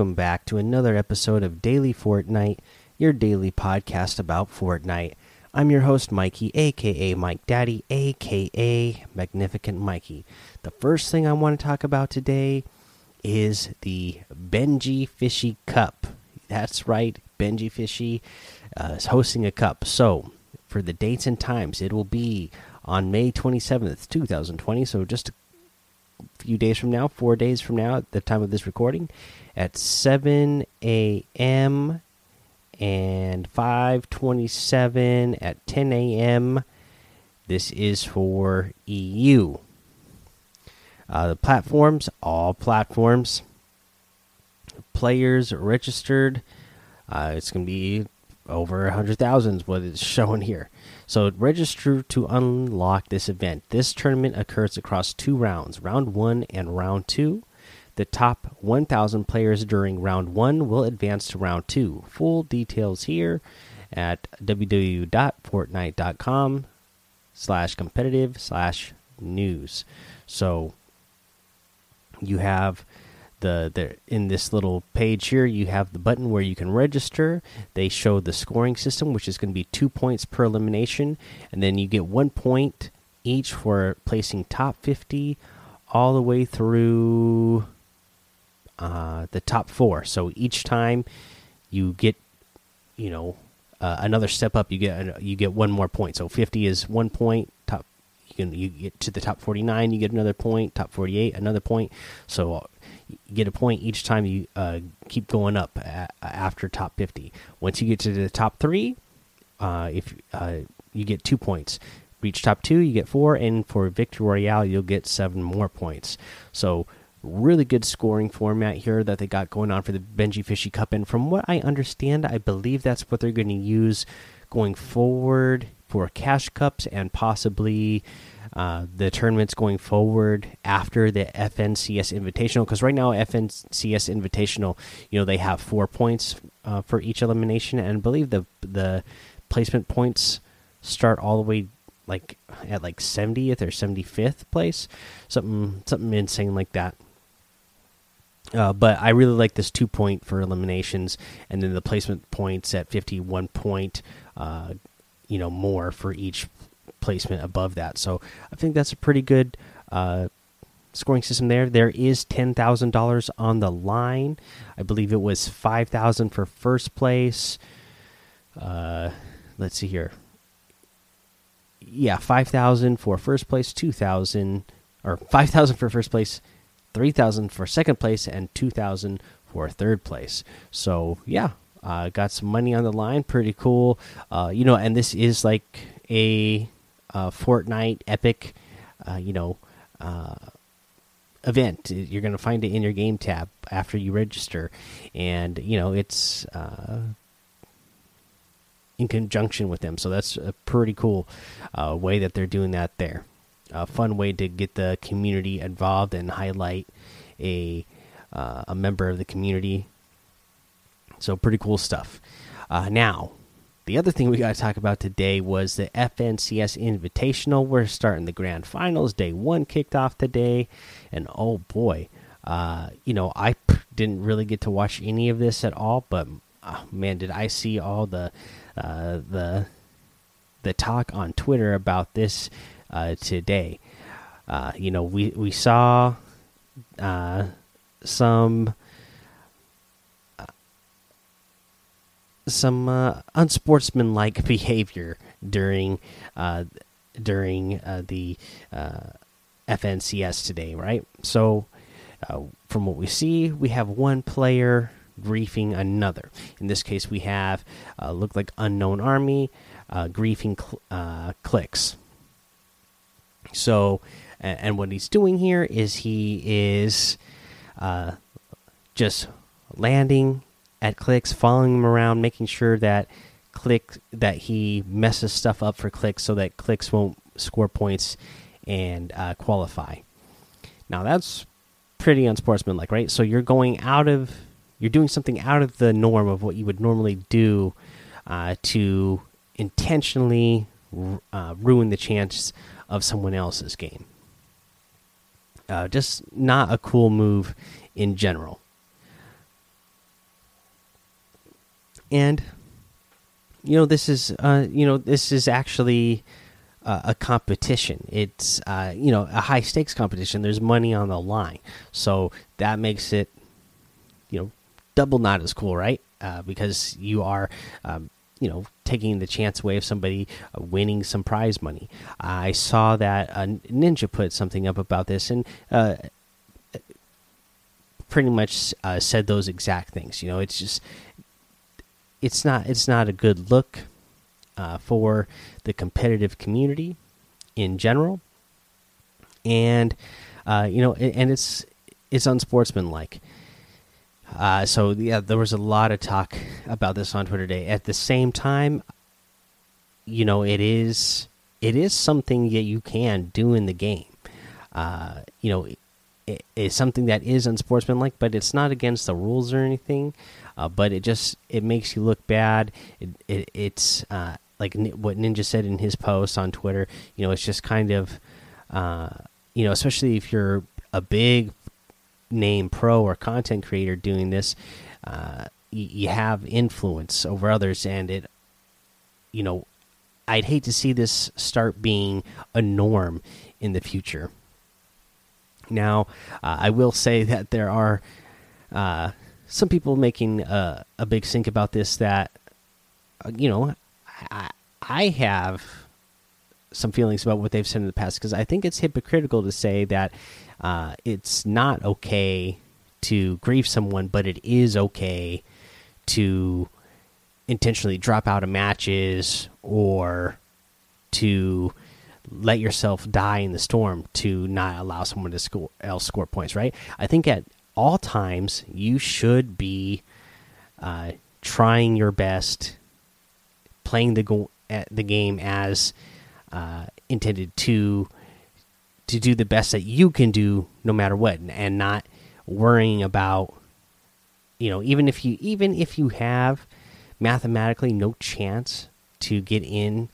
welcome back to another episode of Daily Fortnite, your daily podcast about Fortnite. I'm your host, Mikey, aka Mike Daddy, aka Magnificent Mikey. The first thing I want to talk about today is the Benjyfishy Cup. That's right, Benjyfishy uh, is hosting a cup. So, for the dates and times, it will be on May 27th, 2020. So, just a few days from now, four days from now, at the time of this recording, at 7 a.m. and 5:27 at 10 a.m. This is for EU. Uh, the platforms, all platforms, players registered. Uh, it's going to be over a hundred thousand, what it's showing here. So register to unlock this event. This tournament occurs across two rounds, round one and round two. The top 1,000 players during round one will advance to round two. Full details here at www.fortnite.com slash competitive slash news. So you have the, the in this little page here you have the button where you can register they show the scoring system which is going to be two points per elimination and then you get one point each for placing top 50 all the way through uh, the top four so each time you get you know uh, another step up you get you get one more point so 50 is one point top you can you get to the top 49 you get another point top 48 another point so you get a point each time you uh, keep going up after top 50. Once you get to the top three, uh, if uh, you get two points. Reach top two, you get four, and for Victory Royale, you'll get seven more points. So, really good scoring format here that they got going on for the Benjyfishy Cup. And from what I understand, I believe that's what they're going to use going forward for cash cups and possibly uh, the tournaments going forward after the FNCS Invitational. Because right now, FNCS Invitational, you know, they have four points uh, for each elimination, and I believe the the placement points start all the way like at like 70th or 75th place, something something insane like that. Uh, but I really like this two point for eliminations, and then the placement points at 51 point, uh, you know, more for each placement above that. So I think that's a pretty good uh, scoring system there. There is ten thousand dollars on the line. I believe it was five thousand for first place. Uh, let's see here. Yeah, five thousand for first place, two thousand or five thousand for first place, three thousand for second place, and two thousand for third place. So yeah, uh, got some money on the line. Pretty cool. Uh, you know, and this is like a uh, Fortnite Epic, uh, you know, uh, event. You're going to find it in your game tab after you register, and you know it's in conjunction with them. So that's a pretty cool way that they're doing that there. A fun way to get the community involved and highlight a uh, a member of the community. So pretty cool stuff. now the other thing we got to talk about today was the FNCS Invitational. We're starting the grand finals. Day one kicked off today, and oh boy, uh, you know I didn't really get to watch any of this at all, but oh, man, did I see all the uh, the the talk on Twitter about this uh, today. Uh, you know, we we saw uh, some some uh, unsportsmanlike behavior during uh, during uh, the uh, FNCS today, right? So, uh, from what we see, we have one player griefing another. In this case, we have uh, look like UnknownArmy griefing cl Clix. So, and what he's doing here is he is just landing at Clix, following him around, making sure that click that he messes stuff up for Clix so that Clix won't score points and uh, qualify. Now that's pretty unsportsmanlike, right? So you're going out of you're doing something out of the norm of what you would normally do uh, to intentionally uh, ruin the chance of someone else's game. Uh, just not a cool move in general. and you know this is uh, you know this is actually uh, a competition. It's uh, you know a high stakes competition. There's money on the line, so that makes it you know double not as cool, right? Uh, because you are um, you know taking the chance away of somebody uh, winning some prize money. I saw that uh, Ninja put something up about this and uh, pretty much uh, said those exact things. You know, it's just it's not it's not a good look uh, for the competitive community in general, and you know, and it's it's unsportsmanlike. Uh, so yeah, there was a lot of talk about this on Twitter today. At the same time, you know, it is it is something that you can do in the game. Uh, you know, it is something that is unsportsmanlike, but it's not against the rules or anything. Uh, but it just it makes you look bad. It, it it's uh, like what Ninja said in his post on Twitter. You know, it's just kind of uh, you know, especially if you're a big name pro or content creator doing this, uh, you have influence over others, and it, you know, I'd hate to see this start being a norm in the future. Now, uh, I will say that there are uh, some people making a, a big sink about this that, uh, you know, I, I have some feelings about what they've said in the past because I think it's hypocritical to say that uh, it's not okay to grieve someone, but it is okay to intentionally drop out of matches or to let yourself die in the storm to not allow someone to score else score points. Right? I think at all times you should be uh, trying your best, playing the go the game as uh, intended to to do the best that you can do no matter what and not worrying about you know even if you even if you have mathematically no chance to get in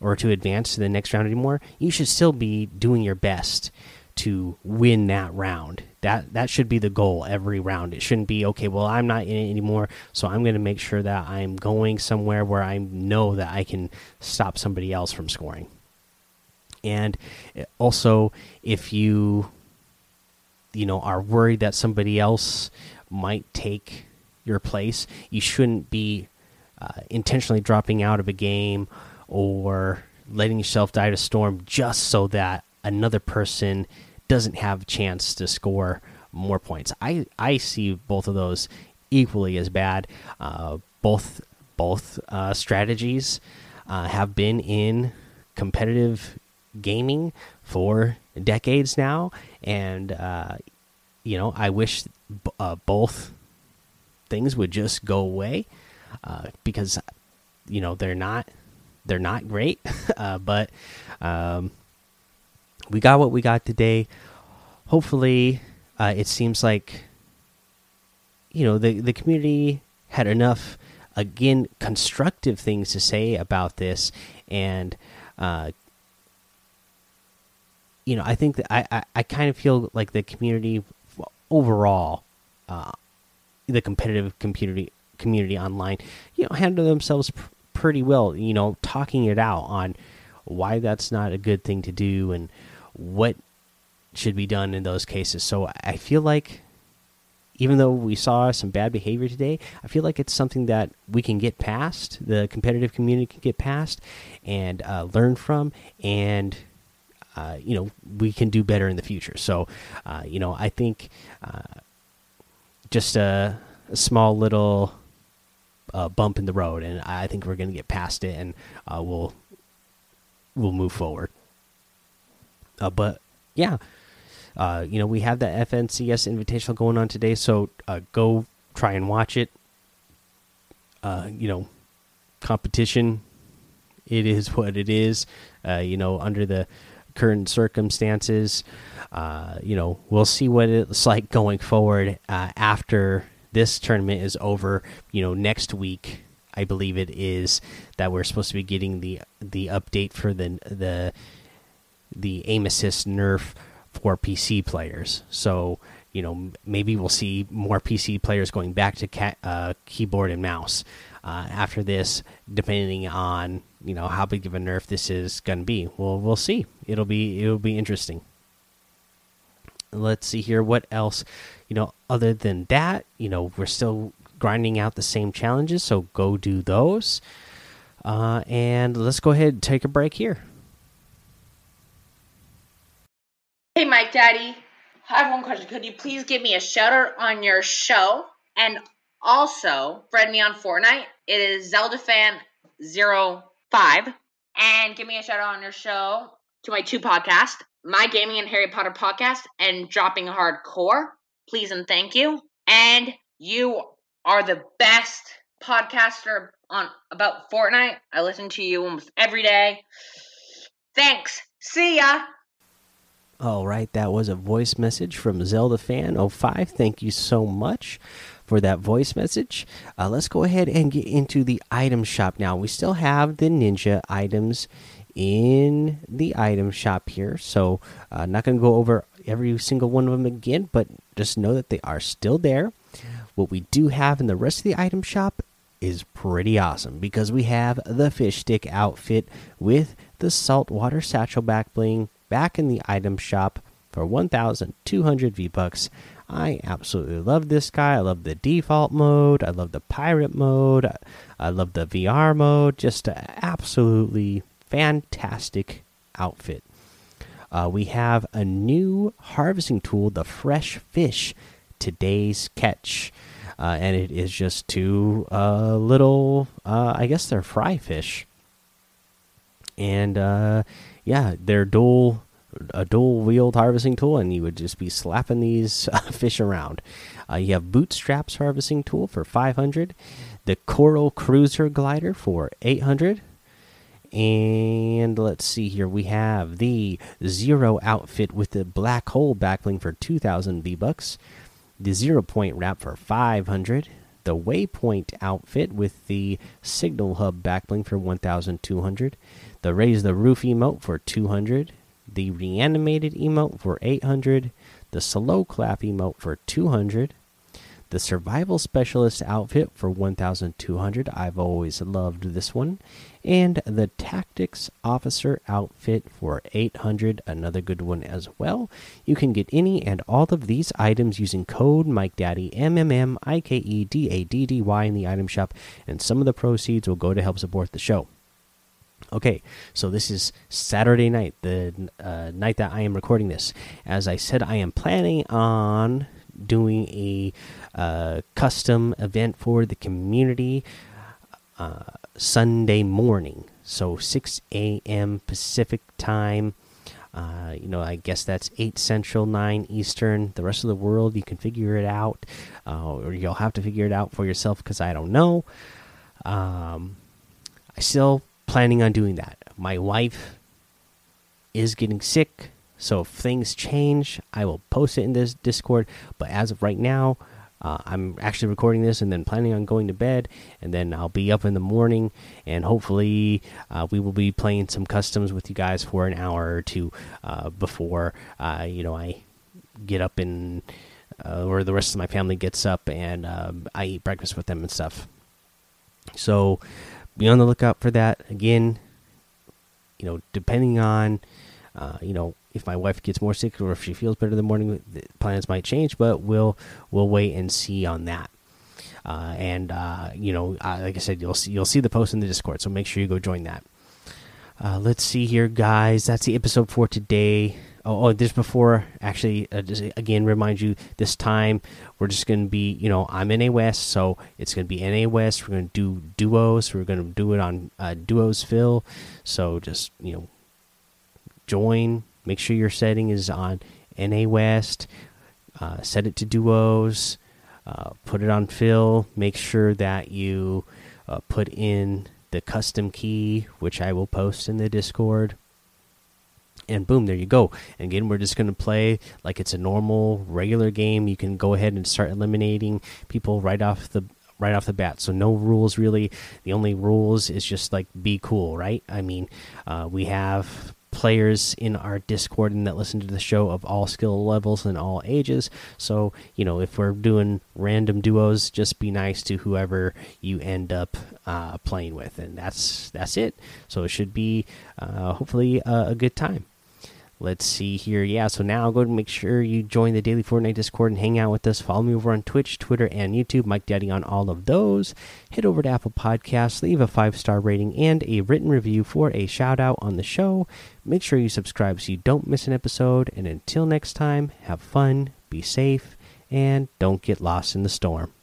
or to advance to the next round anymore you should still be doing your best to win that round. That that should be the goal every round. It shouldn't be okay well i'm not in it anymore so i'm going to make sure that i'm going somewhere where i know that i can stop somebody else from scoring. And also if you you know are worried that somebody else might take your place you shouldn't be uh, intentionally dropping out of a game or letting yourself die to storm just so that another person doesn't have a chance to score more points. I i see both of those equally as bad. Uh, both both uh, strategies uh, have been in competitive gaming for decades now, and uh, you know I wish uh, both things would just go away uh, because you know they're not they're not great, but um, we got what we got today. Hopefully, uh, it seems like you know the the community had enough again constructive things to say about this and uh, you know, I think that I, I, I kind of feel like the community overall, uh, the competitive community community online, you know, handle themselves pr pretty well. You know, talking it out on why that's not a good thing to do and what should be done in those cases. So I feel like even though we saw some bad behavior today, I feel like it's something that we can get past. The competitive community can get past and uh, learn from, and uh, you know we can do better in the future. So, uh, you know, I think uh, just a, a, small little uh, bump in the road, and I think we're going to get past it, and uh, we'll we'll move forward. But yeah, uh, you know, we have the FNCS Invitational going on today, so uh, go try and watch it. you know, competition it is what it is. Uh, you know, under the current circumstances. Uh, you know, we'll see what it's like going forward uh, after this tournament is over. You know, next week, I believe it is that we're supposed to be getting the the update for the the the aim assist nerf for PC players. So you know, maybe we'll see more PC players going back to uh, keyboard and mouse. uh, after this, depending on you know how big of a nerf this is going to be. Well, we'll see. It'll be it'll be interesting. Let's see here. What else? You know, other than that, you know, we're still grinding out the same challenges, so go do those. Uh, and let's go ahead and take a break here. Hey, Mike Daddy. I have one question. Could you please give me a shout out on your show? And also, friend me on Fortnite. It is ZeldaFan05. And give me a shout out on your show to my two podcasts, My Gaming and Harry Potter podcast and Dropping Hardcore. Please and thank you. And you are the best podcaster on about Fortnite. I listen to you almost every day. Thanks. See ya. All right, that was a voice message from Zelda Fan 05. Thank you so much for that voice message. Uh, let's go ahead and get into the item shop now. We still have the ninja items in the item shop here, so uh, not going to go over every single one of them again, but just know that they are still there. What we do have in the rest of the item shop is pretty awesome because we have the fish stick outfit with the saltwater satchel back bling back in the item shop for 1,200 V bucks. I absolutely love this guy. I love the default mode. I love the pirate mode. I love the VR mode. Just an absolutely fantastic outfit. Uh, we have a new harvesting tool, the Fresh Fish, today's catch. Uh, and it is just two uh, little, uh, I guess they're fry fish. And uh, yeah, they're dual a dual wheeled harvesting tool, and you would just be slapping these uh, fish around. Uh, you have bootstraps harvesting tool for 500, the coral cruiser glider for 800. And let's see here. We have the zero outfit with the black hole backbling for 2,000 V bucks. The zero point wrap for 500. The waypoint outfit with the signal hub backbling for 1,200. The raise the roof emote for 200 the reanimated emote for 800, the slow clap emote for 200, the survival specialist outfit for 1200. I've always loved this one. And the tactics officer outfit for 800, another good one as well. You can get any and all of these items using code MikeDaddy M M M I K E D A D D Y in the item shop, and some of the proceeds will go to help support the show. Okay, so this is Saturday night, the uh, night that I am recording this. As I said, I am planning on doing a uh, custom event for the community uh, Sunday morning. So 6 a.m. Pacific time. Uh, you know, I guess that's 8 Central, 9 Eastern. The rest of the world, you can figure it out, uh, or you'll have to figure it out for yourself because I don't know. Um, I still planning on doing that. My wife is getting sick, so if things change, I will post it in this Discord. But as of right now, uh, I'm actually recording this and then planning on going to bed, and then I'll be up in the morning, and hopefully uh, we will be playing some customs with you guys for an hour or two uh, before uh, you know I get up and uh, or the rest of my family gets up and um, I eat breakfast with them and stuff. So be on the lookout for that. Again, you know, depending on, uh, you know, if my wife gets more sick or if she feels better in the morning, the plans might change. But we'll we'll wait and see on that. Uh, and uh, you know, uh, like I said, you'll see you'll see the post in the Discord, so make sure you go join that. Uh, let's see here, guys. That's the episode for today. Oh, oh just before, actually, uh, just again, remind you this time we're just going to be, you know, I'm NA West, so it's going to be NA West. We're going to do duos. We're going to do it on uh, duos fill. So just, you know, join. Make sure your setting is on NA West. Uh, set it to duos. Uh, put it on fill. Make sure that you uh, put in the custom key, which I will post in the Discord and boom there you go and again we're just going to play like it's a normal regular game you can go ahead and start eliminating people right off the right off the bat so no rules really the only rules is just like be cool right i mean uh, we have players in our Discord and that listen to the show of all skill levels and all ages. So, you know, if we're doing random duos, just be nice to whoever you end up uh, playing with, and that's that's it. So it should be uh, hopefully a, a good time. Let's see here. Yeah, so now go and make sure you join the Daily Fortnite Discord and hang out with us. Follow me over on Twitch, Twitter, and YouTube. Mike Daddy on all of those. Head over to Apple Podcasts, leave a five star rating and a written review for a shout out on the show. Make sure you subscribe so you don't miss an episode. And until next time, have fun, be safe, and don't get lost in the storm.